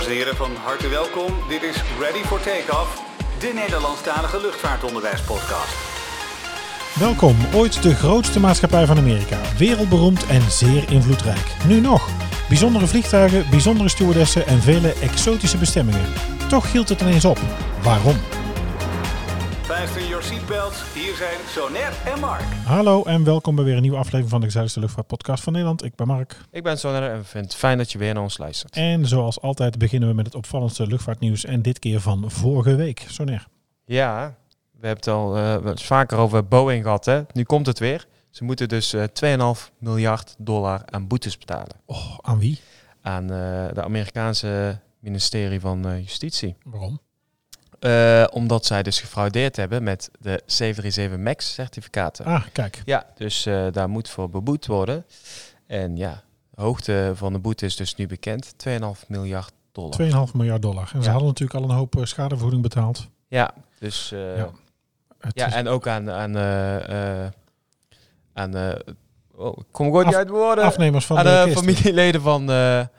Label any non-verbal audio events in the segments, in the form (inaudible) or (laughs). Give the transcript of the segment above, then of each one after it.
Dames en heren, van harte welkom. Dit is Ready for Takeoff, de Nederlandstalige luchtvaartonderwijspodcast. Welkom, ooit de grootste maatschappij van Amerika. Wereldberoemd en zeer invloedrijk. Nu nog. Bijzondere vliegtuigen, bijzondere stewardessen en vele exotische bestemmingen. Toch hield het ineens op. Waarom? Fasten your seatbelts. Hier zijn Soner en Mark. Hallo en welkom bij weer een nieuwe aflevering van de gezelligste luchtvaartpodcast van Nederland. Ik ben Mark. Ik ben Sonner en vind het fijn dat je weer naar ons luistert. En zoals altijd beginnen we met het opvallendste luchtvaartnieuws en dit keer van vorige week. Soner. Ja, we hebben het al eh, vaker over Boeing gehad. Hè? Nu komt het weer. Ze moeten dus eh 2,5 miljard dollar aan boetes betalen. Oh, aan wie? Aan eh, de Amerikaanse ministerie van Justitie. Waarom? Eh, omdat zij dus gefraudeerd hebben met de 737 MAX certificaten. Ah, kijk. Ja, dus eh, daar moet voor beboet worden. En ja, de hoogte van de boete is dus nu bekend. 2,5 miljard dollar. 2,5 miljard dollar. En ze hadden natuurlijk al een hoop eh, schadevergoeding betaald. Ja, dus... Ja. Het Ja, is- en ook aan, aan, aan oh, ik kom gewoon niet uit woorden. afnemers van aan de, de, familieleden van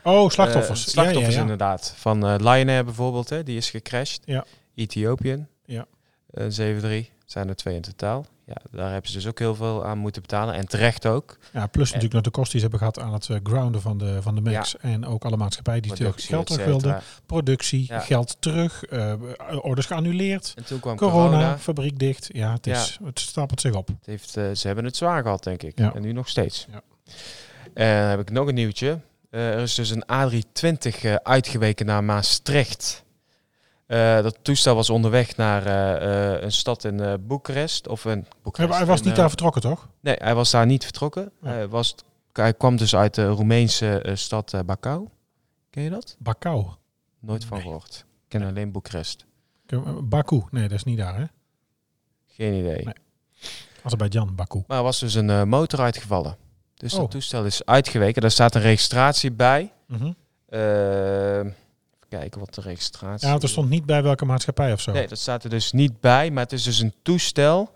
Oh, slachtoffers. slachtoffers ja, ja, ja. inderdaad. Van eh Lion Air bijvoorbeeld, hè, die is gecrashed. Ja. Ethiopian. Ja. Eh 7-3. Zijn er twee in totaal. Ja, daar hebben ze dus ook heel veel aan moeten betalen. En terecht ook. Ja, plus natuurlijk nog de kosten die ze hebben gehad aan het eh, grounden van de, van de Max. En ook alle maatschappijen die Productie, geld terug wilden. Productie, Ja. geld terug, eh, orders geannuleerd. En toen kwam Corona, corona. fabriek dicht. Ja, het, is, het stapelt zich op. Het heeft, eh, ze hebben het zwaar gehad, denk ik. Ja. En nu nog steeds. Ja. En dan heb ik nog een nieuwtje. Eh, er is dus een A320 eh, uitgeweken naar Maastricht. Eh, dat toestel was onderweg naar eh, eh, een stad in eh Boekarest. Of een Boekarest. hij was in, niet daar vertrokken, toch? Nee, hij was daar niet vertrokken. Ja. Hij, was, hij kwam dus uit de Roemeense stad Bacau. Ken je dat? Bacau. Nooit van Nee. gehoord. Ik ken alleen Boekarest. Baku. Nee, dat is niet daar, hè? Geen idee. Nee. Azerbeidzjan, Baku. Maar er was dus een motor uitgevallen. Dus Oh. dat toestel is uitgeweken. Daar staat een registratie bij. Mhm. Kijken wat de registratie Ja, want er stond niet bij welke maatschappij of zo. Nee, dat staat er dus niet bij. Maar het is dus een toestel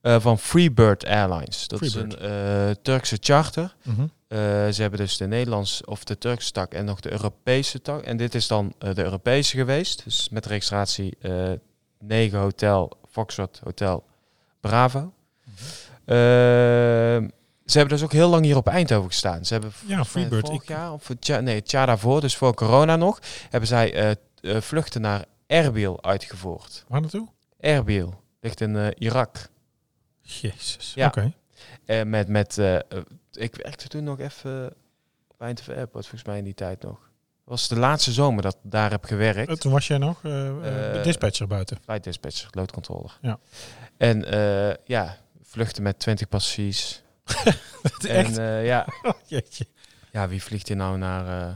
eh, van Freebird Airlines. Dat Freebird. is een eh, Turkse charter. Mhm. Eh, ze hebben dus de Nederlandse of de Turkse tak en nog de Europese tak. En dit is dan de Europese geweest. Dus met registratie eh 9 Hotel Foxtrot Hotel Bravo. Mhm. Eh, ze hebben dus ook heel lang hier op Eindhoven gestaan. Ze hebben Ja, Freebird. Vorig Ik- jaar, of het jaar, nee, het jaar daarvoor, dus voor corona nog, hebben zij eh, eh, vluchten naar Erbil uitgevoerd. Waar naartoe? Erbil ligt in eh, Irak. Jezus. Ja. Oké. Met, met, ik werkte toen nog even op Eindhoven Airport, volgens mij in die tijd nog. Was de laatste zomer dat ik daar heb gewerkt. Toen was jij nog dispatcher buiten. Flight dispatcher, loodcontroller. Ja. En ja, vluchten met 20 passagiers. (laughs) En eh, ja, (laughs) Jeetje. ja, wie vliegt hier nou naar eh,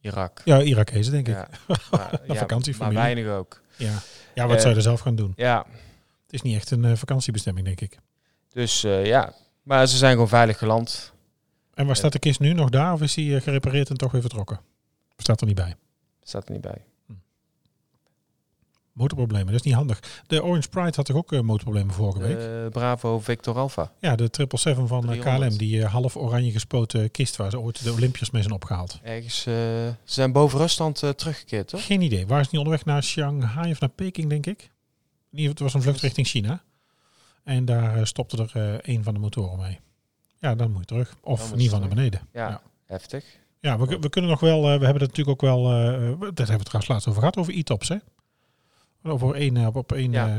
Irak? Ja, Irakezen, denk ik. Ja, (laughs) maar, ja, vakantiefamilie. Maar weinig ook. Ja, ja wat Eh, zou je er zelf gaan doen? Ja, Het is niet echt een vakantiebestemming, denk ik. dus ja. Maar ze zijn gewoon veilig geland. En waar staat de kist nu nog daar? Of is die gerepareerd en toch weer vertrokken? Staat er niet bij. Staat er niet bij. Motorproblemen, dat is niet handig. De Orange Pride had toch ook eh, motorproblemen vorige week? Eh, Bravo Victor Alpha. ja, de 777 van eh, 300. KLM, die eh, half oranje gespoten kist waar ze ooit de Olympiërs mee zijn opgehaald. Ergens, eh, ze zijn boven Rusland eh, teruggekeerd, toch? Geen idee. Waar is die onderweg naar Shanghai of naar Peking, denk ik? In ieder geval, het was een vlucht richting China. En daar eh, stopte er eh, een van de motoren mee. Ja, dan moet je terug. Of in ieder je geval naar beneden. Ja, Ja. heftig. Ja, we, we kunnen nog wel, eh, we hebben het natuurlijk ook wel, eh, daar hebben we het trouwens laatst over gehad, over e-tops, hè? Over één, eh, op één, Ja. eh,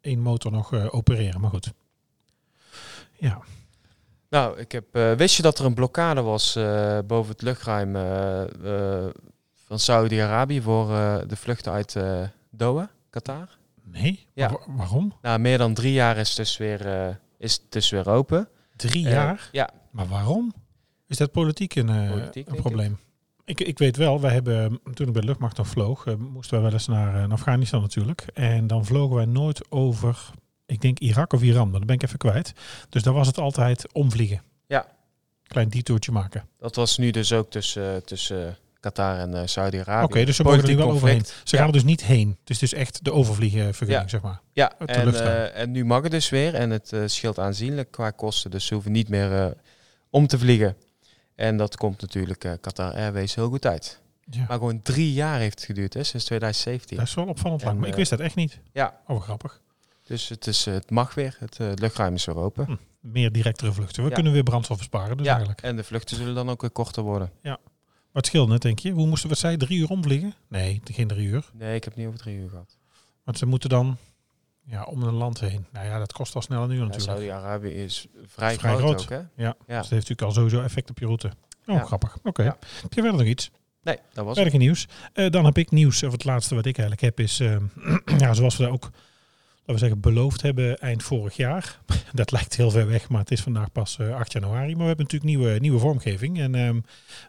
één motor nog eh, opereren, maar goed. Ja, Nou, ik heb, eh, wist je dat er een blokkade was eh, boven het luchtruim eh, eh, van Saudi-Arabië voor eh, de vluchten uit eh, Doha, Qatar? nee? Ja. Wa- waarom? Nou, meer dan drie jaar is het dus weer, eh, is het dus weer open. Drie Eh, jaar? ja, Maar waarom? Is dat politiek een, eh, Politiek, een probleem? Ik. Ik, weet wel, wij hebben, toen ik bij de luchtmacht nog vloog, eh, moesten wij wel eens naar, eh, naar Afghanistan natuurlijk. En dan vlogen wij nooit over, ik denk Irak of Iran, maar dat ben ik even kwijt. Dus daar was het altijd omvliegen. Ja. Klein detourtje maken. dat was nu dus ook tussen, tussen Qatar en eh, Saudi-Arabië. Oké, dus ze mogen er nu wel overheen. Ze Ja. gaan er dus niet heen. Het is dus echt de overvliegenvergunning, Ja. zeg maar. Ja, en, eh, en nu mag het dus weer. En het eh, scheelt aanzienlijk qua kosten. Dus ze hoeven niet meer eh, om te vliegen. En dat komt natuurlijk eh, Qatar Airways heel goed uit. Ja. Maar gewoon drie jaar heeft het geduurd, hè, sinds 2017. Dat is wel opvallend lang, maar ik eh, wist dat echt niet. Ja. Oh, grappig. Dus het, is, eh, het mag weer, het luchtruim is weer open. Hm, Meer directere vluchten. We Ja. kunnen weer brandstof besparen, dus ja, eigenlijk. en de vluchten zullen dan ook weer korter worden. Wat scheelt net, denk je? Hoe moesten we, zei drie uur omvliegen? Nee, geen drie uur. Nee, ik heb niet over drie uur gehad. Want ze moeten dan ja, om een land heen. Nou ja, dat kost al snel een uur Ja, natuurlijk. Saudi-Arabië is vrij, Vrij groot, groot. ook, hè? Ja, Ja. dus dat heeft natuurlijk al sowieso effect op je route. Oh, Ja. grappig. Oké. Ja. Heb je verder nog iets? Nee, dat was het. Verder geen nieuws. Eh, dan heb ik nieuws. Of het laatste wat ik eigenlijk heb is, eh, (clears throat) ja, zoals we dat ook, we zeggen, beloofd hebben eind vorig jaar. (laughs) dat lijkt heel ver weg, maar het is vandaag pas eh, 8 januari. Maar we hebben natuurlijk nieuwe, nieuwe vormgeving. En ehm,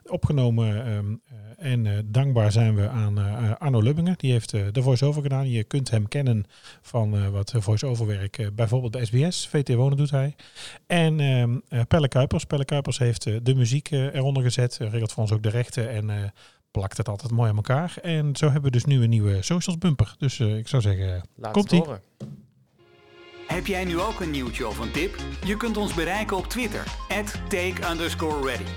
opgenomen ehm, eh, en eh, dankbaar zijn we aan eh, Arno Lubbingen. Die heeft eh, de voice-over gedaan. Je kunt hem kennen van eh, wat voice-over werk. eh, bijvoorbeeld bij SBS. VT Wonen doet hij. En ehm eh, Pelle Kuipers. Pelle Kuipers heeft eh, de muziek eh, eronder gezet. eh, regelt voor ons ook de rechten en eh, plakt het altijd mooi aan elkaar. En zo hebben we dus nu een nieuwe socials bumper. Dus eh, ik zou zeggen, Laat het horen. Heb jij nu ook een nieuwtje of een tip? Je kunt ons bereiken op Twitter, take underscore ready.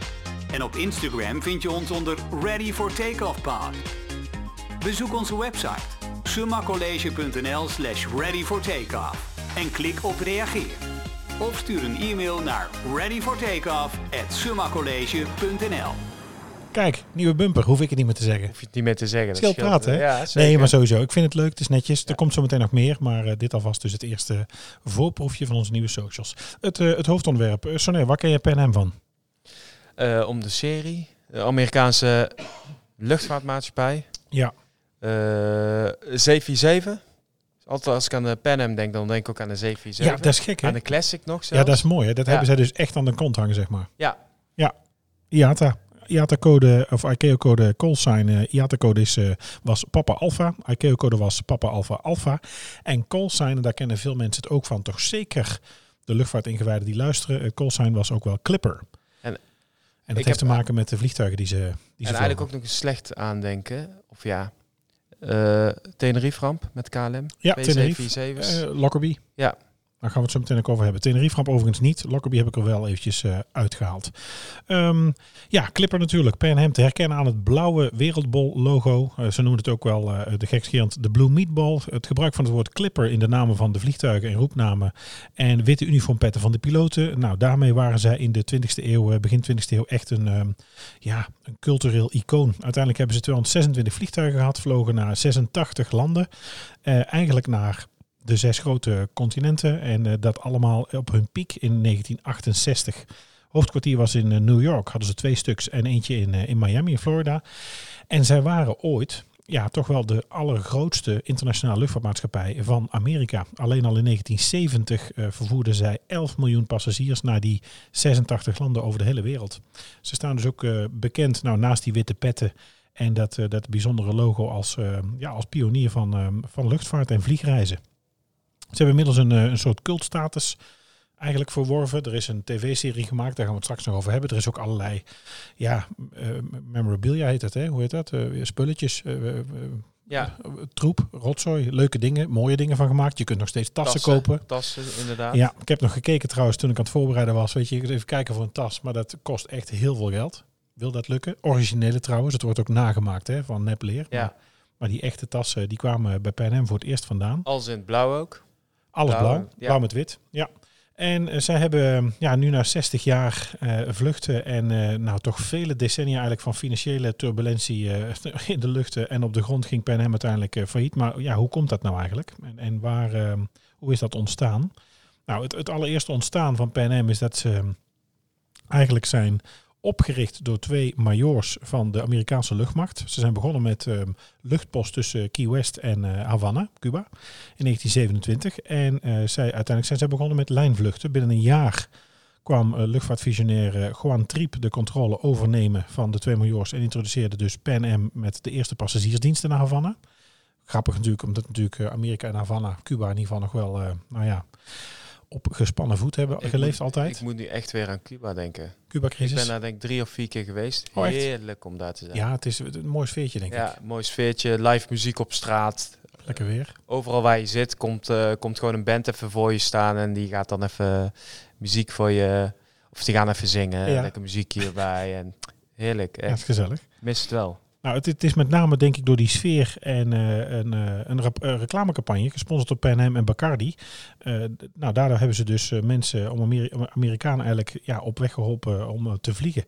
En op Instagram vind je ons onder Ready for Takeoff Pod. Bezoek onze website summacollege.nl slash ready for takeoff en klik op reageer. Of stuur een e-mail naar readyfortakeoff at summacollege.nl kijk, nieuwe bumper. Hoef ik het niet meer te zeggen. Hoef je het niet meer te zeggen. scheelt, praten, hè? eh, Ja, zeker. Nee, maar sowieso. Ik vind het leuk. Het is netjes. Er komt zo meteen nog meer. Maar eh, dit alvast dus het eerste voorproefje van onze nieuwe socials. Het, eh, het hoofdonderwerp. Uh, Soné, waar ken je Pen M van? Eh, om de serie. De Amerikaanse luchtvaartmaatschappij. Ja. Eh 747. Altijd als ik aan de Pan Am denk, dan denk ik ook aan de 747. Ja, dat is gek, hè? Aan de Classic nog Ja, zelfs. dat is mooi. Hè? Dat Ja. hebben zij dus echt aan de kont hangen, zeg maar. Ja. Ja. IATA. IATA-code, of ICAO-code callsign. eh IATA-code is, eh, was Papa Alpha. ICAO-code was Papa Alpha Alpha. En callsign, en daar kennen veel mensen het ook van. Toch zeker de luchtvaartingewijden die luisteren. Eh, callsign was ook wel Clipper. En en dat heeft heb- te maken met de vlietuigen die ze die ze En eigenlijk ook nog eens slecht aandenken. Of ja, eh Tenerife ramp met KLM. Ja, Tenerife. 747's. Lockerbie. Ja. Daar gaan we het zo meteen ook over hebben. Tenerife ramp overigens niet. Lockerbie heb ik er wel eventjes eh, uitgehaald. Ehm, ja, Clipper natuurlijk. Pan Am te herkennen aan het blauwe wereldbol logo. Eh, ze noemen het ook wel eh, de gekscherend de Blue Meatball. Het gebruik van het woord Clipper in de namen van de vliegtuigen en roepnamen. En witte uniformpetten van de piloten. Nou, daarmee waren zij in de 20e eeuw, begin 20e eeuw, echt een, ehm, ja, een cultureel icoon. Uiteindelijk hebben ze 226 vliegtuigen gehad. Vlogen naar 86 landen. Eigenlijk naar de zes grote continenten. En eh, dat allemaal op hun piek in 1968. Hoofdkwartier was in eh, New York. Hadden ze twee stuks en eentje in, eh, in Miami, in Florida. En zij waren ooit ja, toch wel de allergrootste internationale luchtvaartmaatschappij van Amerika. Alleen al in 1970 eh, vervoerden zij 11 miljoen passagiers naar die 86 landen over de hele wereld. Ze staan dus ook bekend, nou naast die witte petten en dat, dat bijzondere logo als, ja, als pionier van, van luchtvaart en vliegreizen. Ze hebben inmiddels een, eh, een soort cultstatus eigenlijk verworven. Er is een tv-serie gemaakt, daar gaan we het straks nog over hebben. Er is ook allerlei, ja, eh, memorabilia heet het, hè? Hoe heet dat? Eh, spulletjes, ja, troep, rotzooi, leuke dingen, mooie dingen van gemaakt. Je kunt nog steeds tassen, kopen. Tassen, inderdaad. Ja, ik heb nog gekeken trouwens toen ik aan het voorbereiden was. Weet je, even kijken voor een tas, maar dat kost echt heel veel geld. Wil dat lukken? Originele trouwens, het wordt ook nagemaakt hè, van nepleer. Ja. Maar, maar die echte tassen, die kwamen bij Pan Am voor het eerst vandaan. Als in het blauw ook. Alles Blauw, blauw, ja. blauw met wit. Ja. En eh, zij hebben ja, nu na 60 jaar eh, vluchten en eh, nou toch vele decennia eigenlijk van financiële turbulentie eh, (laughs) in de luchten en op de grond ging Pan Am uiteindelijk eh, failliet. Maar ja, hoe komt dat nou eigenlijk? En, en waar, eh, hoe is dat ontstaan? Nou, het, het allereerste ontstaan van Pan Am is dat ze eh, eigenlijk zijn opgericht door twee majoors van de Amerikaanse luchtmacht. Ze zijn begonnen met eh, luchtpost tussen Key West en eh, Havana, Cuba, in 1927. En eh, zij, uiteindelijk zijn zij begonnen met lijnvluchten. Binnen een jaar kwam eh, luchtvaartvisionair Juan Triep de controle overnemen van de twee majoors en introduceerde dus Pan Am met de eerste passagiersdiensten naar Havana. Grappig natuurlijk, omdat natuurlijk Amerika en Havana, Cuba in ieder geval nog wel, nou ja, op gespannen voet hebben Ik geleefd moet- altijd. Ik moet nu echt weer aan Cuba denken. Ik Cuba-crisis. ben daar denk ik drie of vier keer geweest. Oh? Heerlijk om daar te zijn. Ja, het is een mooi sfeertje denk ik. Ja, mooi sfeertje, live muziek op straat. Lekker weer. Overal waar je zit komt, eh, komt gewoon een band even voor je staan en die gaat dan even muziek voor je, of die gaan even zingen, Ja. lekker muziekje erbij en heerlijk, Ja, echt. gezellig. Mis het wel. Nou, het, het is met name denk ik door die sfeer en eh, een, eh, een reclamecampagne gesponsord door Pan Am en Bacardi. Eh, nou, daardoor hebben ze dus mensen om Ameri- om Amerikanen eigenlijk ja, op weg geholpen om te vliegen.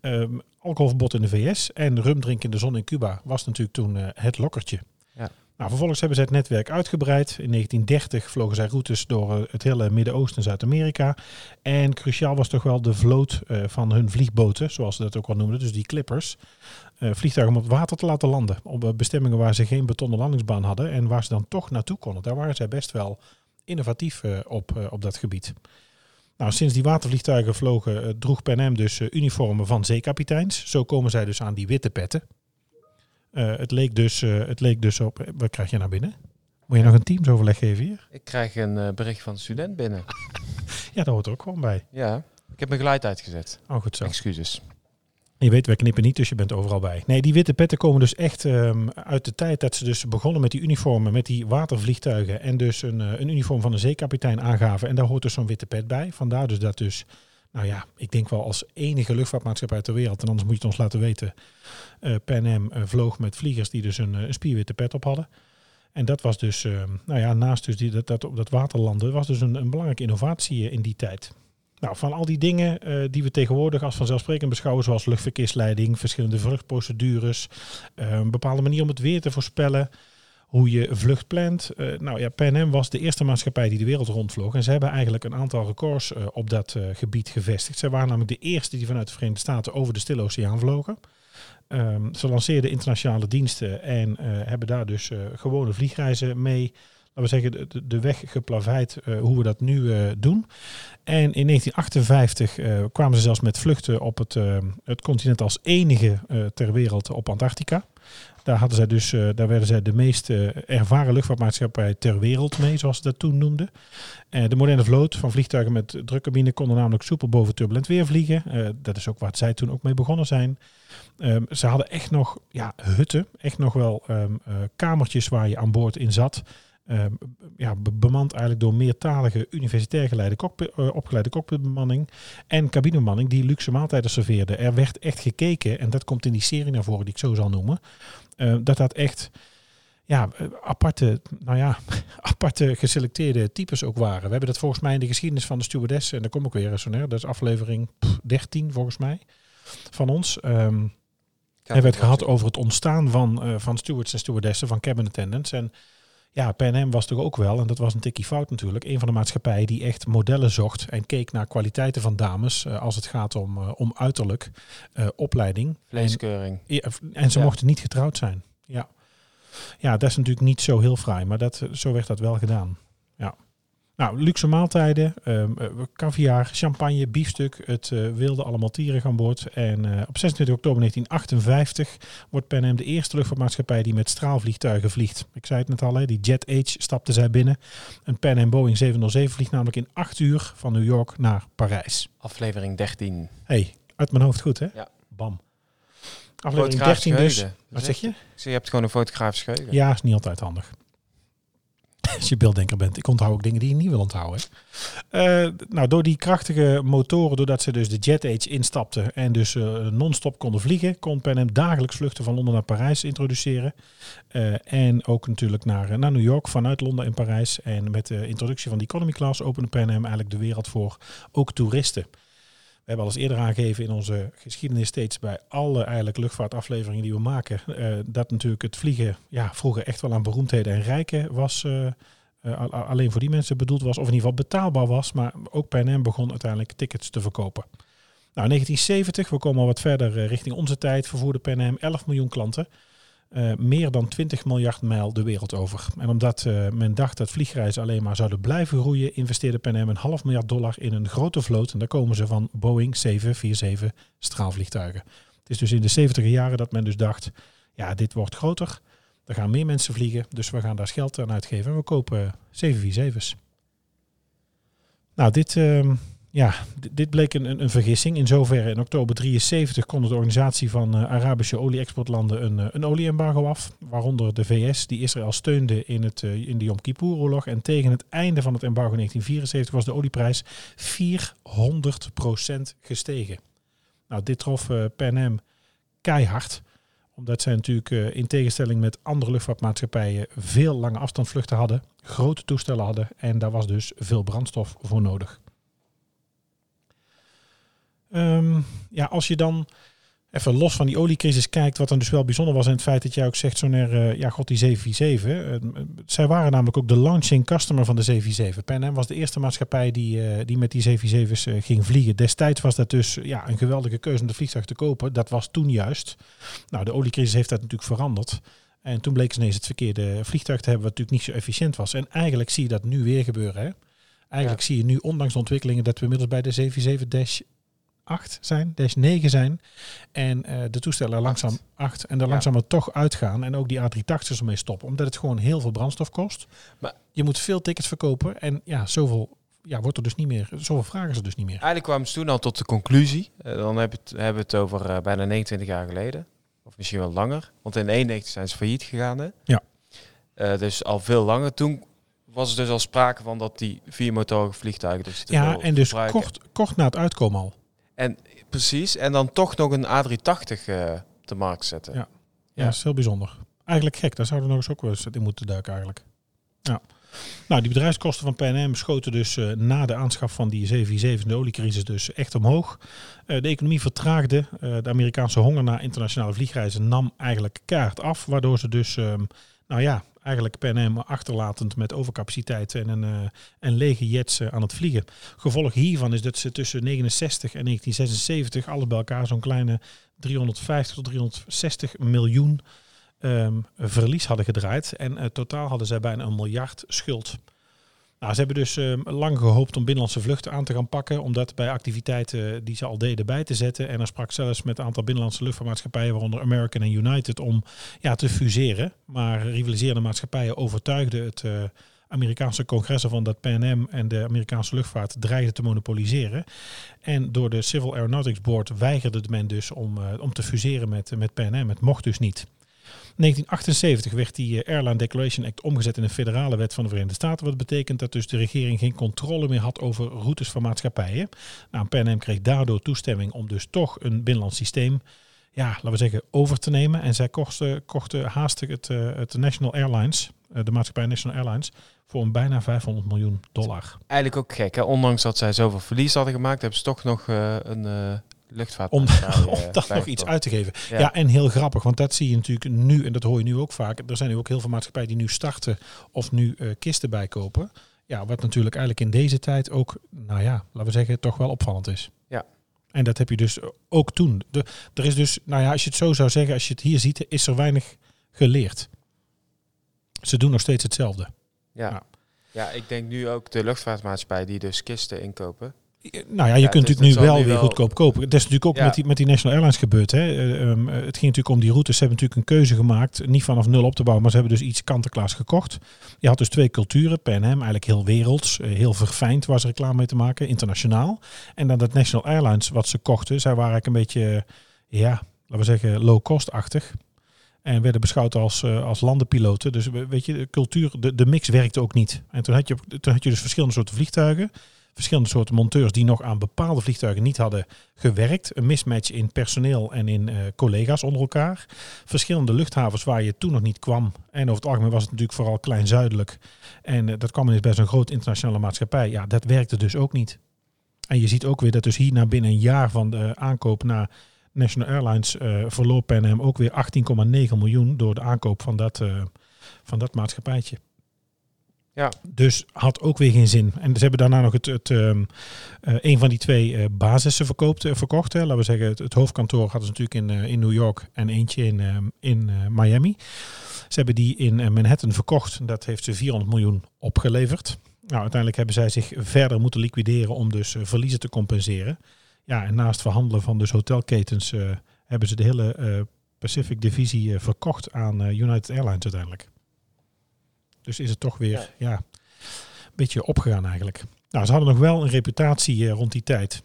Ehm, alcoholverbod in de VS en rum drinken in de zon in Cuba was natuurlijk toen het lokkertje. Ja. Nou, vervolgens hebben zij het netwerk uitgebreid. In 1930 vlogen zij routes door het hele Midden-Oosten en Zuid-Amerika. En cruciaal was toch wel de vloot van hun vliegboten, zoals ze dat ook wel noemden, dus die clippers. Eh, vliegtuigen om op het water te laten landen. Op eh, bestemmingen waar ze geen betonnen landingsbaan hadden en waar ze dan toch naartoe konden. Daar waren zij best wel innovatief eh, op, op dat gebied. Nou, sinds die watervliegtuigen vlogen, droeg Pan Am dus uniformen van zeekapiteins. Zo komen zij dus aan die witte petten. Het, leek dus, het leek dus op... Wat krijg je naar binnen? Moet je nog een teamsoverleg geven hier? Ik krijg een bericht van een student binnen. (laughs) Ja, dat hoort er ook gewoon bij. Ja, ik heb mijn geluid uitgezet. Oh, goed zo. Excuses. Je weet, wij knippen niet, dus je bent overal bij. Nee, die witte petten komen dus echt ehm, uit de tijd dat ze dus begonnen met die uniformen, met die watervliegtuigen en dus een, eh, een uniform van een zeekapitein aangaven. En daar hoort dus zo'n witte pet bij. Vandaar dus dat dus, nou ja, ik denk wel als enige luchtvaartmaatschappij ter wereld, en anders moet je het ons laten weten, eh Pan Am eh, vloog met vliegers die dus een, spierwitte pet op hadden. En dat was dus, ehm, nou ja, naast dus die, dat, dat op dat waterlanden, was dus een, een belangrijke innovatie in die tijd. Nou, van al die dingen eh, die we tegenwoordig als vanzelfsprekend beschouwen, zoals luchtverkeersleiding, verschillende vluchtprocedures, eh, een bepaalde manier om het weer te voorspellen, hoe je vlucht plant. Eh, nou ja, Pan Am was de eerste maatschappij die de wereld rondvloog en ze hebben eigenlijk een aantal records op dat gebied gevestigd. Zij waren namelijk de eerste die vanuit de Verenigde Staten over de Stille Oceaan vlogen. Ehm, ze lanceerden internationale diensten en hebben daar dus gewone vliegreizen mee, we zeggen, de- weg geplaveid eh, hoe we dat nu eh, doen. En in 1958 eh, kwamen ze zelfs met vluchten op het, het continent als enige ter wereld op Antarctica. Daar, hadden zij dus, daar werden zij de meest ervaren luchtvaartmaatschappij ter wereld mee, zoals ze dat toen noemden. De moderne vloot van vliegtuigen met drukcabine konden namelijk soepel boven turbulent weer vliegen. Dat is ook waar zij toen ook mee begonnen zijn. Ehm, ze hadden echt nog ja, hutten, echt nog wel ehm, eh, kamertjes waar je aan boord in zat. Ehm, ja, be- bemand eigenlijk door meertalige universitair geleide cockpit, eh, opgeleide cockpitbemanning en cabinebemanning die luxe maaltijden serveerde. Er werd echt gekeken, en dat komt in die serie naar voren die ik zo zal noemen, eh, dat dat echt ja, eh, aparte, nou ja, (laughs) aparte geselecteerde types ook waren. We hebben dat volgens mij in de geschiedenis van de stewardess, en daar kom ik weer, Sonair, dat is aflevering pff, 13 volgens mij van ons. Ehm hebben we het gehad over het ontstaan van, van stewards en stewardessen, van cabin attendants. En ja, Pan Am was toch ook wel, en dat was een tikkie fout natuurlijk, een van de maatschappijen die echt modellen zocht en keek naar kwaliteiten van dames eh, als het gaat om, eh, om uiterlijk, eh, opleiding. Vleeskeuring. Ja, en ze Ja. mochten niet getrouwd zijn. Ja. ja, dat is natuurlijk niet zo heel fraai, maar dat, zo werd dat wel gedaan. Nou, luxe maaltijden, ehm, eh, caviar, champagne, biefstuk, het eh, wilde allemaal tierig aan boord. En eh, op 26 oktober 1958 wordt Pan Am de eerste luchtvaartmaatschappij die met straalvliegtuigen vliegt. Ik zei het net al, hè, die Jet Age stapte zij binnen. Een Pan Am Boeing 707 vliegt namelijk in 8 uur van New York naar Parijs. Aflevering 13. hey, uit mijn hoofd goed hè? Ja. Bam. Aflevering Fotografisch 13 dus. geheugen. Wat zeg je? Zeg, je hebt gewoon een fotografisch geheugen. Ja, is niet altijd handig. Als je beelddenker bent. Ik onthoud ook dingen die je niet wil onthouden. Eh, nou, door die krachtige motoren, doordat ze dus de Jet Age instapten en dus eh, non-stop konden vliegen, kon Pan dagelijks vluchten van Londen naar Parijs introduceren. Eh, en ook natuurlijk naar, naar New York vanuit Londen en Parijs. En met de introductie van die economy class opende Pan Am eigenlijk de wereld voor ook toeristen. We hebben al eens eerder aangegeven in onze geschiedenis steeds bij alle eigenlijk luchtvaartafleveringen die we maken, eh, dat natuurlijk het vliegen ja, vroeger echt wel aan beroemdheden en rijken was. eh, eh, al- al- alleen voor die mensen bedoeld was, of in ieder geval betaalbaar was. Maar ook Pan Am begon uiteindelijk tickets te verkopen. Nou, in 1970, we komen al wat verder richting onze tijd, vervoerde Pan Am 11 miljoen klanten. Eh, meer dan 20 miljard mijl de wereld over. En omdat eh, men dacht dat vliegreizen alleen maar zouden blijven groeien, investeerde Pan Am een half miljard dollar in een grote vloot. En daar komen ze van Boeing 747 straalvliegtuigen. Het is dus in de 70 jaren dat men dus dacht, ja, dit wordt groter. Er gaan meer mensen vliegen, dus we gaan daar geld aan uitgeven. En we kopen 747's. Nou, dit, ehm, ja, dit bleek een, een, vergissing. In zoverre in oktober 73 kon de organisatie van eh, Arabische olie-exportlanden een, eh, een olieembargo af. Waaronder de VS, die Israël steunde in, het, eh, in de Yom Kippur-oorlog. En tegen het einde van het embargo in 1974 was de olieprijs 400% gestegen. Nou, dit trof Pan Am keihard Omdat zij natuurlijk in tegenstelling met andere luchtvaartmaatschappijen veel lange afstandvluchten hadden, grote toestellen hadden en daar was dus veel brandstof voor nodig. Ehm, ja, als je dan even los van die oliecrisis kijkt, wat dan dus wel bijzonder was in het feit dat jij ook zegt, zo naar, uh, ja, god die 747. Uh, zij waren namelijk ook de launching customer van de 747. Pan Am was de eerste maatschappij die, uh, die met die 747's uh, ging vliegen. Destijds was dat dus ja, een geweldige keuze om de vliegtuig te kopen. Dat was toen juist. Nou, de oliecrisis heeft dat natuurlijk veranderd. En toen bleek ze ineens het verkeerde vliegtuig te hebben, wat natuurlijk niet zo efficiënt was. En eigenlijk zie je dat nu weer gebeuren. Hè? Eigenlijk ja. zie je nu, ondanks de ontwikkelingen, dat we inmiddels bij de 747 8 zijn, dash 9 zijn. En uh, de toestellen langzaam 8 en er langzaam er toch uitgaan. En ook die A380's ermee stoppen. Omdat het gewoon heel veel brandstof kost. Maar je moet veel tickets verkopen. En ja, zoveel ja, wordt er dus niet meer. Zoveel vragen ze dus niet meer. Eigenlijk kwamen ze toen al tot de conclusie. Uh, dan hebben we het, hebben het over uh, bijna 29 jaar geleden. Of misschien wel langer. Want in 91 zijn ze failliet gegaan. Hè? Ja. Uh, dus al veel langer. Toen was er dus al sprake van dat die viermotorige vliegtuigen dus Ja, en dus kort, kort na het uitkomen al. En precies, en dan toch nog een A380 uh, te markt zetten. Ja. ja, ja, dat is heel bijzonder. Eigenlijk gek, daar zouden we nog eens ook wel eens in moeten duiken eigenlijk. Ja. Nou, die bedrijfskosten van PNM schoten dus uh, na de aanschaf van die 747, de oliecrisis, dus echt omhoog. Uh, de economie vertraagde. Uh, de Amerikaanse honger naar internationale vliegreizen nam eigenlijk kaart af. Waardoor ze dus, um, nou ja, eigenlijk PNM achterlatend met overcapaciteit en een, uh, en lege jets uh, aan het vliegen. Gevolg hiervan is dat ze tussen 69 en 1976 alles bij elkaar zo'n kleine 350 tot 360 miljoen um, verlies hadden gedraaid. En uh, totaal hadden zij bijna een miljard schuld. Nou, ze hebben dus um, lang gehoopt om binnenlandse vluchten aan te gaan pakken, om dat bij activiteiten die ze al deden bij te zetten. En er sprak zelfs met een aantal binnenlandse luchtvaartmaatschappijen, waaronder American en United, om ja, te fuseren. Maar rivaliserende maatschappijen overtuigden het uh, Amerikaanse congres van dat PNM en de Amerikaanse luchtvaart dreigden te monopoliseren. En door de Civil Aeronautics Board weigerde men dus om, uh, om te fuseren met, met PNM. Het mocht dus niet. 1978 werd die Airline Declaration Act omgezet in een federale wet van de Verenigde Staten. Wat betekent dat dus de regering geen controle meer had over routes van maatschappijen. Nou, PNM kreeg daardoor toestemming om dus toch een binnenlands systeem, ja, laten we zeggen, over te nemen. En zij kochten, kochten haastig het, het National Airlines, uh, de maatschappij National Airlines, voor een bijna 500 miljoen dollar. Eigenlijk ook gek, hè? Ondanks dat zij zoveel verlies hadden gemaakt, hebben ze toch nog een luchtvaart. Om, (laughs) om dat nog iets uit te geven. Ja. ja. en heel grappig, want dat zie je natuurlijk nu, en dat hoor je nu ook vaak. Er zijn nu ook heel veel maatschappijen die nu starten of nu uh, kisten bijkopen. Ja, wat natuurlijk eigenlijk in deze tijd ook, nou ja, laten we zeggen, toch wel opvallend is. Ja. En dat heb je dus ook toen. De, er is dus, nou ja, als je het zo zou zeggen, als je het hier ziet, is er weinig geleerd. Ze doen nog steeds hetzelfde. Ja. ja. Ja, ik denk nu ook de luchtvaartmaatschappij die dus kisten inkopen. Nou ja, je ja, kunt natuurlijk nu wel weer wel... goedkoop kopen. Dat is natuurlijk ook ja. met, die, met die National Airlines gebeurd. Hè. Uh, um, het ging natuurlijk om die routes. Ze hebben natuurlijk een keuze gemaakt. Niet vanaf nul op te bouwen, maar ze hebben dus iets kant-en-klaars gekocht. Je had dus twee culturen. PNM, eigenlijk heel werelds. Uh, heel verfijnd was reclame mee te maken. Internationaal. En dan dat National Airlines wat ze kochten. Zij waren eigenlijk een beetje, ja, laten we zeggen, low-cost-achtig. En werden beschouwd als, uh, als landenpiloten. Dus weet je, de cultuur, de, de mix werkte ook niet. En toen had je, toen had je dus verschillende soorten vliegtuigen verschillende soorten monteurs die nog aan bepaalde vliegtuigen niet hadden gewerkt. Een mismatch in personeel en in uh, collega's onder elkaar. Verschillende luchthavens waar je toen nog niet kwam. En over het algemeen was het natuurlijk vooral klein zuidelijk. En uh, dat kwam ineens bij zo'n groot internationale maatschappij. Ja, dat werkte dus ook niet. En je ziet ook weer dat dus hier na binnen een jaar van de aankoop naar National Airlines uh, verloor PNM ook weer 18,9 miljoen door de aankoop van dat, van dat maatschappijtje. Ja. Dus had ook weer geen zin. En ze hebben daarna nog het, het, um, uh, een van die twee uh, basissen uh, verkocht. Hè. Laten we zeggen, het, hoofdkantoor hadden ze natuurlijk in, in New York en eentje in, um, in Miami. Ze hebben die in Manhattan verkocht. Dat heeft ze 400 miljoen opgeleverd. Nou, uiteindelijk hebben zij zich verder moeten liquideren om dus verliezen te compenseren. Ja, en naast verhandelen van dus hotelketens hebben ze de hele Pacific divisie verkocht aan United Airlines uiteindelijk. Dus is het toch weer ja. een beetje opgegaan eigenlijk. Nou, ze hadden nog wel een reputatie uh, rond die tijd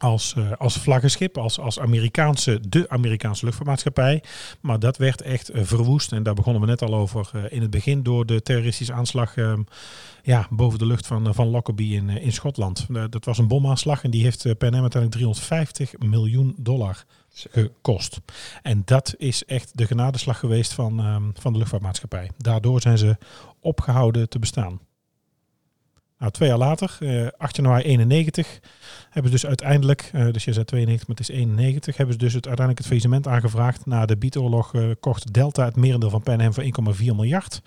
als, uh, als vlaggenschip, als, als Amerikaanse, de Amerikaanse luchtvaartmaatschappij. Maar dat werd echt uh, verwoest. En daar begonnen we net al over uh, in het begin door de terroristische aanslag ehm, ja, boven de lucht van, van Lockerbie in, in Schotland. dat was een bomaanslag en die heeft uh, PNM uiteindelijk 350 miljoen dollar gekost. En dat is echt de genadeslag geweest van, um, van de luchtvaartmaatschappij. Daardoor zijn ze opgehouden te bestaan. Nou, twee jaar later, uh, 8 januari 91, hebben ze dus uiteindelijk, uh, dus je zei 92, maar het is 91, hebben ze dus uiteindelijk het faillissement aangevraagd. Na de biedoorlog uh, kocht Delta het merendeel van PNM voor 1,4 miljard.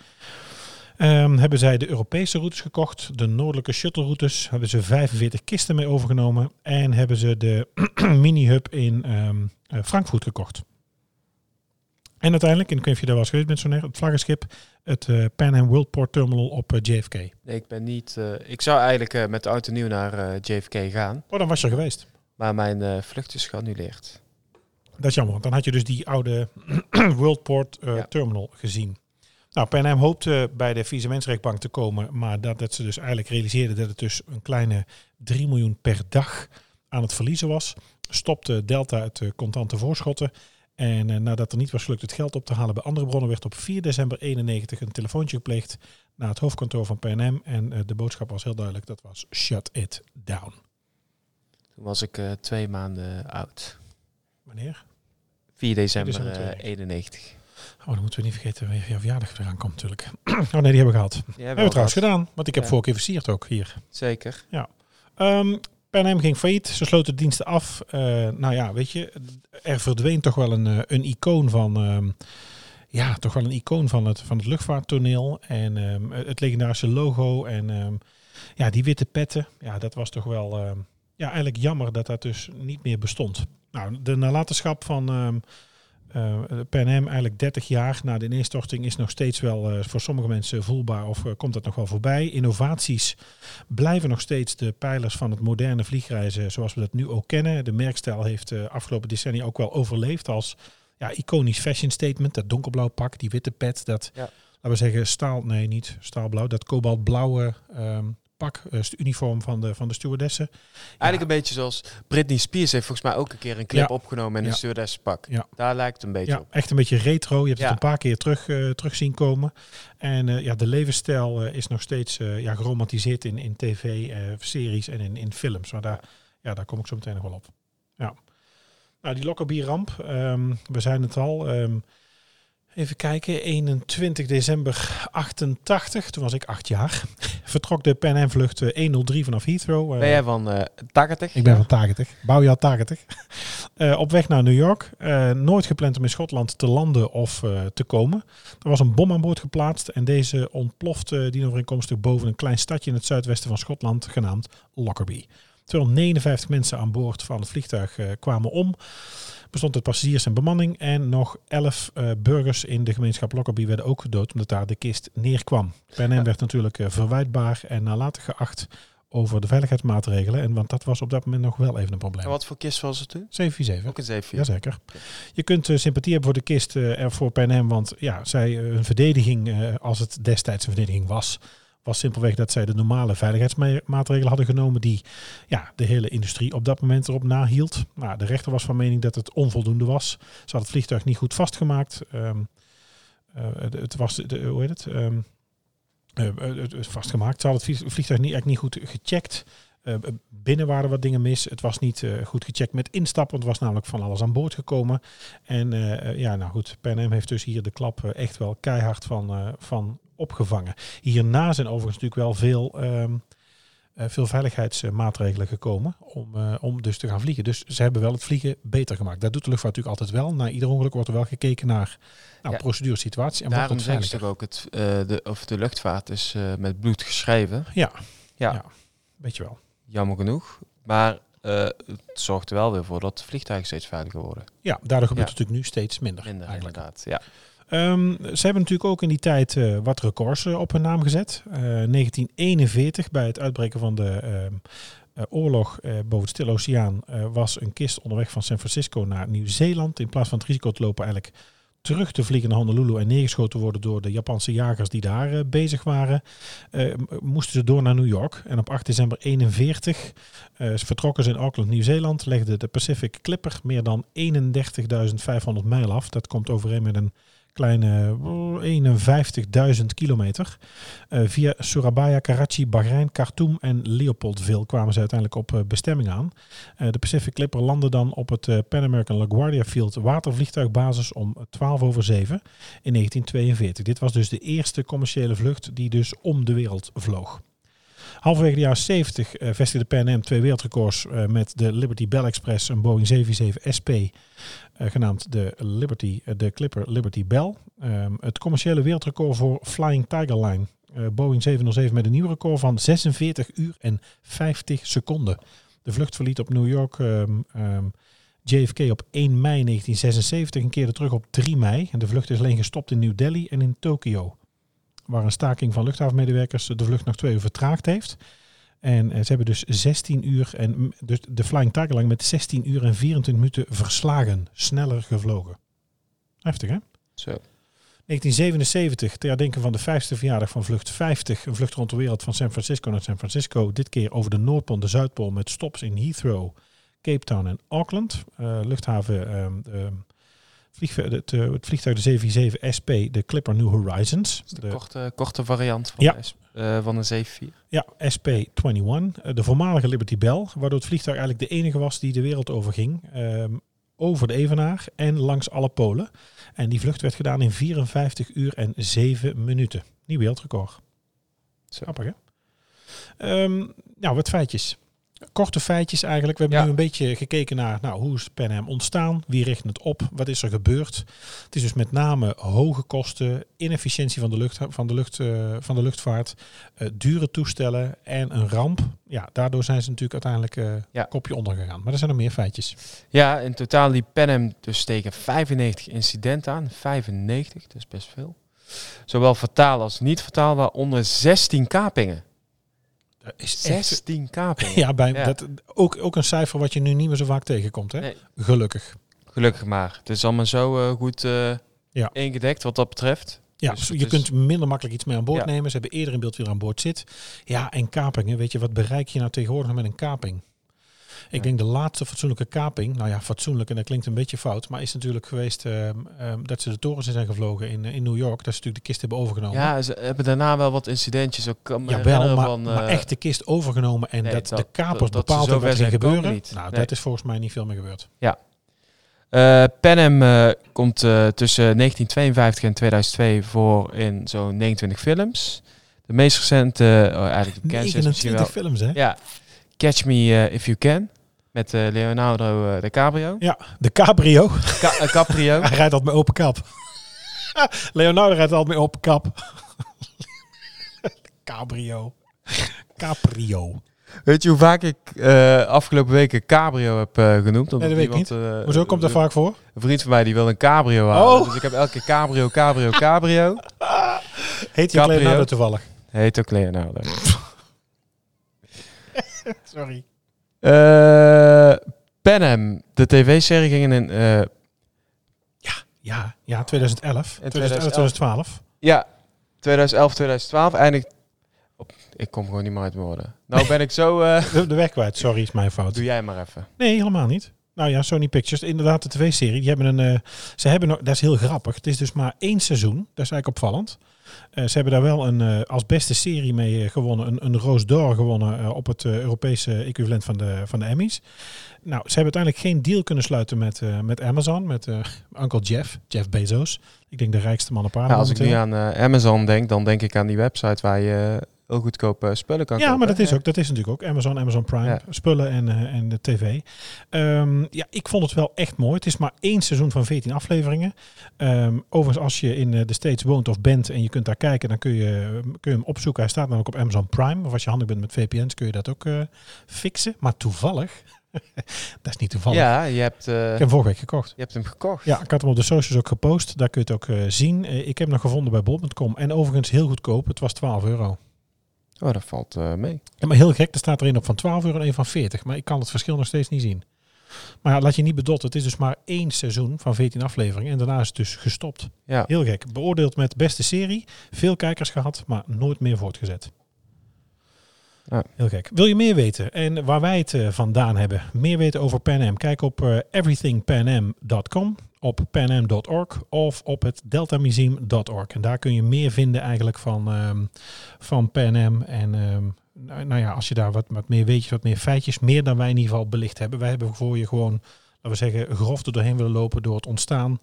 Um, hebben zij de Europese routes gekocht, de noordelijke shuttle-routes, hebben ze 45 kisten mee overgenomen en hebben ze de (clears throat) mini-hub in um, uh, Frankfurt gekocht. En uiteindelijk, en ik weet niet of je daar was geweest bent, zo'n het vlaggenschip, het uh, Pan Am World Port Terminal op uh, JFK. Nee, ik ben niet. Uh, ik zou eigenlijk met de auto nieuw naar JFK gaan. Oh, dan was je er geweest. Maar mijn vlucht is geannuleerd. Dat is jammer, want dan had je dus die oude (clears throat) World Port ja. Terminal gezien. Nou, Pan Am hoopte bij de Vieze te komen, maar dat, dat ze dus eigenlijk realiseerden dat het dus een kleine 3 miljoen per dag aan het verliezen was, stopte Delta het contante voorschotten en uh, nadat er niet was gelukt het geld op te halen bij andere bronnen, werd op 4 december 91 een telefoontje gepleegd naar het hoofdkantoor van PNM. En uh, de boodschap was heel duidelijk, dat was shut it down. Toen was ik uh, twee maanden oud. Wanneer? 4 december, 4 december 91. Oh, dan moeten we niet vergeten wanneer jouw verjaardag eraan komt natuurlijk. (clears throat) oh nee, die hebben we gehad. Die hebben, hebben we trouwens gedaan, want ik heb ja. vorige keer versierd ook hier. Zeker. Ja. Um, PNM ging failliet, ze sloten de diensten af. Uh, nou ja, weet je, er verdween toch wel een, een icoon van, uh, ja, toch wel een icoon van het, van het luchtvaarttoneel. En um, het legendarische logo en um, ja, die witte petten. Ja, dat was toch wel, ja, eigenlijk jammer dat dat dus niet meer bestond. Nou, de nalatenschap van uh, Pan Am eigenlijk 30 jaar na de ineenstorting is nog steeds wel uh, voor sommige mensen voelbaar of uh, komt dat nog wel voorbij. Innovaties blijven nog steeds de pijlers van het moderne vliegreizen zoals we dat nu ook kennen. De merkstijl heeft de afgelopen decennia ook wel overleefd als ja, iconisch fashion statement. Dat donkerblauw pak, die witte pet, dat ja. laten we zeggen staal, nee niet staalblauw, dat kobaltblauwe um, pak, het uniform van de, van de stewardessen. Eigenlijk ja. een beetje zoals Britney Spears heeft volgens mij ook een keer een clip ja. opgenomen in een stewardessenpak. Ja. Daar lijkt het een beetje ja, op. echt een beetje retro. Je hebt het een paar keer terug, uh, terug zien komen. En uh, ja, de levensstijl is nog steeds ja, geromantiseerd in, in tv, series en in, in films. Maar daar, ja, daar kom ik zo meteen nog wel op. Ja. Nou, die Lockerbie-ramp, um, we zijn het al... Um, Even kijken, 21 december 88, toen was ik acht jaar, (laughs) vertrok de Pan Am vlucht 103 vanaf Heathrow. Ben jij van uh, 80? Ik ben van 80, bouwjaar 80. uh, op weg naar New York, uh, nooit gepland om in Schotland te landen of te komen. Er was een bom aan boord geplaatst en deze ontplofte dienovereenkomstig boven een klein stadje in het zuidwesten van Schotland, genaamd Lockerbie. 259 mensen aan boord van het vliegtuig kwamen om bestond uit passagiers en bemanning. En nog elf uh, burgers in de gemeenschap Lockerbie werden ook gedood omdat daar de kist neerkwam. Ja. werd natuurlijk uh, verwijtbaar en nalatig geacht over de veiligheidsmaatregelen. En want dat was op dat moment nog wel even een probleem. En wat voor kist was het toen? 747. Ook een 747. Jazeker. Je kunt uh, sympathie hebben voor de kist uh, voor PNM, want ja, zij hun verdediging, als het destijds een verdediging was, was simpelweg dat zij de normale veiligheidsmaatregelen hadden genomen die ja, de hele industrie op dat moment erop nahield. Maar de rechter was van mening dat het onvoldoende was. Ze had het vliegtuig niet goed vastgemaakt. Um, uh, het, was, de, hoe heet het? Um, uh, het vastgemaakt. Ze had het vliegtuig niet, eigenlijk niet goed gecheckt. Binnen waren wat dingen mis. Het was niet goed gecheckt met instappen. Want was namelijk van alles aan boord gekomen. En ja, nou goed, PNM heeft dus hier de klap echt wel keihard van, van opgevangen. Hierna zijn overigens natuurlijk wel veel, um, uh, veel veiligheidsmaatregelen gekomen om, uh, om dus te gaan vliegen. Dus ze hebben wel het vliegen beter gemaakt. Dat doet de luchtvaart natuurlijk altijd wel. Na ieder ongeluk wordt er wel gekeken naar nou, ja. procedure, situatie. En Daarom ze ook, het, uh, de, of de luchtvaart is met bloed geschreven. Ja. Ja. ja, weet je wel. Jammer genoeg. Maar uh, het zorgt er wel weer voor dat vliegtuigen steeds veiliger worden. Ja, daardoor gebeurt ja. het natuurlijk nu steeds minder. Minder, eigenlijk. inderdaad. Ja. Um, ze hebben natuurlijk ook in die tijd uh, wat records uh, op hun naam gezet. Uh, 1941, bij het uitbreken van de oorlog boven het Stille Oceaan, was een kist onderweg van San Francisco naar Nieuw-Zeeland. In plaats van het risico te lopen eigenlijk terug te vliegen naar Honolulu en neergeschoten worden door de Japanse jagers die daar eh, bezig waren, eh, moesten ze door naar New York. En op 8 december 41 eh, ze vertrokken ze in Auckland, Nieuw-Zeeland, legde de Pacific Clipper meer dan 31.500 mijl af. Dat komt overeen met een kleine eh, 51.000 kilometer. Eh, via Surabaya, Karachi, Bahrein, Khartoum en Leopoldville kwamen ze uiteindelijk op eh, bestemming aan. Eh, de Pacific Clipper landde dan op het Pan American LaGuardia Field watervliegtuigbasis om 12 over 7 in 1942. Dit was dus de eerste commerciële vlucht die dus om de wereld vloog. Halverwege de jaren 70 eh, vestigde Pan Am twee wereldrecords eh, met de Liberty Bell Express, een Boeing 747 SP, eh, genaamd de Liberty, de Clipper Liberty Bell. Ehm, het commerciële wereldrecord voor Flying Tiger Line. Boeing 707 met een nieuw record van 46 uur en 50 seconden. De vlucht verliet op New York ehm, ehm, JFK op 1 mei 1976 en keerde terug op 3 mei. En de vlucht is alleen gestopt in New Delhi en in Tokio. Waar een staking van luchthavenmedewerkers de vlucht nog twee uur vertraagd heeft. En eh, ze hebben dus 16 uur en dus de Flying Tiger Line met 16 uur en 24 minuten verslagen. Sneller gevlogen. Heftig hè? Zo. 1977, ter herdenking van de 50ste verjaardag van Vlucht 50. Een vlucht rond de wereld van San Francisco naar San Francisco. Dit keer over de Noordpool en de Zuidpool met stops in Heathrow, Cape Town en Auckland. Eh, luchthaven, ehm, de, het, eh, het vliegtuig de 747 SP, de Clipper New Horizons. De, De- korte, korte variant van, Ja. de, eh, van een 74. Ja, SP-21, eh, de voormalige Liberty Bell, waardoor het vliegtuig eigenlijk de enige was die de wereld overging. ehm, over de Evenaar en langs alle polen. En die vlucht werd gedaan in 54 uur en 7 minuten. Nieuw wereldrecord. Zo. Grappig hè? Ehm, nou, wat feitjes. Korte feitjes eigenlijk. We hebben Ja. nu een beetje gekeken naar nou, hoe is Pan Am ontstaan, wie richt het op, wat is er gebeurd. Het is dus met name hoge kosten, inefficiëntie van de, lucht, van de, lucht, eh, van de luchtvaart, eh, dure toestellen en een ramp. Ja, daardoor zijn ze natuurlijk uiteindelijk Ja. kopje onder gegaan. Maar er zijn nog meer feitjes. Ja, in totaal liep Pan Am dus tegen 95 incidenten aan. 95, dat is best veel. Zowel fataal als niet fataal, waaronder 16 kapingen. Dat is echt... 16 kapingen. (laughs) Ja, bij, Ja. Dat, ook, ook een cijfer wat je nu niet meer zo vaak tegenkomt. Hè? Nee. Gelukkig. Gelukkig maar. Het is allemaal zo eh, goed eh Ja. ingedekt wat dat betreft. Ja, Dus je is- kunt minder makkelijk iets mee aan boord Ja. nemen. Ze hebben eerder in beeld wie er aan boord zit. Ja, en kapingen. Weet je, wat bereik je nou tegenwoordig met een kaping? Ik Ja. denk de laatste fatsoenlijke kaping, nou ja, fatsoenlijk en dat klinkt een beetje fout, maar is natuurlijk geweest ehm, ehm, dat ze de torens in zijn gevlogen in, eh, in New York. Dat ze natuurlijk de kist hebben overgenomen. Ja, ze hebben daarna wel wat incidentjes. Ook me Jawel, herinneren maar, van, maar eh, echt de kist overgenomen en nee, dat, de kapers dat- bepaald hebben wat er gebeuren. niet. Nou, Nee. dat is volgens mij niet veel meer gebeurd. Eh Am eh, komt eh, tussen 1952 en 2002 voor in zo'n 29 films. De meest recente, oh, eigenlijk de (laughs) bekendste is misschien 29 wel... films, hè? Ja, Catch Me eh, If You Can. Met eh, Leonardo eh, DiCaprio. Ja, de cabrio. Ca- Caprio. (laughs) Hij rijdt altijd met open kap. (laughs) Leonardo rijdt altijd met open kap. (laughs) Cabrio. Caprio. Weet je hoe vaak ik eh, afgelopen weken Cabrio heb eh, genoemd? Omdat Nee, dat weet ik iemand, eh, Hoezo komt dat vaak voor? Een vriend van mij die wil een cabrio halen. Oh. Dus ik heb elke keer cabrio, cabrio, cabrio. Heet hij ook Caprio. Leonardo toevallig? Heet ook Leonardo. (laughs) Sorry. Eh de tv-serie ging in... eh, Ja, ja 2011. In 2011, 2012. ja, 2011, 2012. Eindelijk... Op, ik kom gewoon niet meer uit mijn woorden. Nou ben ik zo... eh, (laughs) De, de weg kwijt. Sorry, is mijn fout. doe jij maar even. Nee, helemaal niet. Nou ja, Sony Pictures, inderdaad de tv-serie. Die hebben een, eh, ze hebben nog, dat is heel grappig. Het is dus maar één seizoen. Dat is eigenlijk opvallend. Eh, ze hebben daar wel een eh, als beste serie mee gewonnen, een, een Rose d'Or gewonnen op het Europese equivalent van de, van de Emmys. Nou, ze hebben uiteindelijk geen deal kunnen sluiten met, met Amazon, met Uncle Jeff, Jeff Bezos. Ik denk de rijkste man op aarde. Als ik nu aan Amazon denk, dan denk ik aan die website waar je heel goedkoop eh, spullen kan Ja, kopen. maar dat is, Ja. ook, dat is natuurlijk ook Amazon, Amazon Prime, Ja. spullen en, eh, en de tv. Ehm, ja, ik vond het wel echt mooi. Het is maar één seizoen van 14 afleveringen. Ehm, overigens, als je in eh, de States woont of bent en je kunt daar kijken, dan kun je, kun je hem opzoeken. Hij staat namelijk op Amazon Prime. Of als je handig bent met VPN's, kun je dat ook eh, fixen. Maar toevallig, (laughs) dat is niet toevallig. Ja, je hebt, eh, Ik heb hem vorige week gekocht. je hebt hem gekocht. Ja, ik had hem op de socials ook gepost. Daar kun je het ook eh, zien. Ik heb hem nog gevonden bij bol.com. En overigens heel goedkoop. Het was 12 euro. Oh, dat valt eh, mee. Ja, maar heel gek, er staat er een op van 12 euro en een van 40. Maar ik kan het verschil nog steeds niet zien. Maar ja, laat je niet bedotten. Het is dus maar één seizoen van 14 afleveringen. En daarna is het dus gestopt. Ja. Heel gek. Beoordeeld met beste serie. Veel kijkers gehad, maar nooit meer voortgezet. Ja. Heel gek. Wil je meer weten en waar wij het eh, vandaan hebben? Meer weten over Pan? Kijk op eh, everythingpanam.com, op panam.org of op het deltamuseum.org. En daar kun je meer vinden eigenlijk van, ehm, van Pan. En ehm, nou, nou ja, als je daar wat, wat meer weetjes, wat meer feitjes, meer dan wij in ieder geval belicht hebben. Wij hebben voor je gewoon, laten we zeggen, grof er doorheen willen lopen door het ontstaan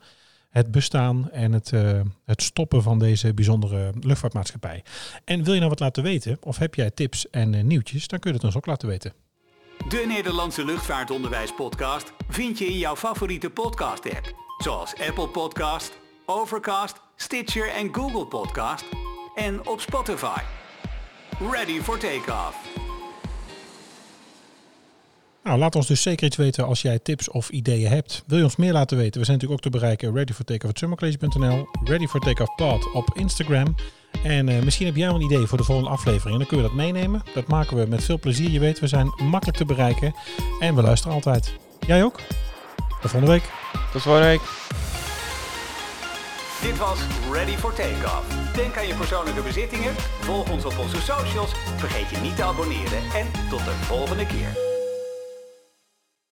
het bestaan en het, eh, het stoppen van deze bijzondere luchtvaartmaatschappij. En wil je nou wat laten weten, of heb jij tips en eh, nieuwtjes, dan kun je het ons ook laten weten. De Nederlandse Luchtvaartonderwijs podcast vind je in jouw favoriete podcast app. Zoals Apple Podcast, Overcast, Stitcher en Google Podcast. En op Spotify. Ready for takeoff. Nou, laat ons dus zeker iets weten als jij tips of ideeën hebt. Wil je ons meer laten weten? We zijn natuurlijk ook te bereiken ready for takeoff@summercollege.nl, ready for takeoff pod op Instagram. En eh, misschien heb jij wel een idee voor de volgende aflevering. En dan kun je dat meenemen. Dat maken we met veel plezier. Je weet, we zijn makkelijk te bereiken. En we luisteren altijd. Jij ook? Tot volgende week. Tot volgende week. Dit was Ready for Takeoff. Denk aan je persoonlijke bezittingen, volg ons op onze socials, vergeet je niet te abonneren en tot de volgende keer.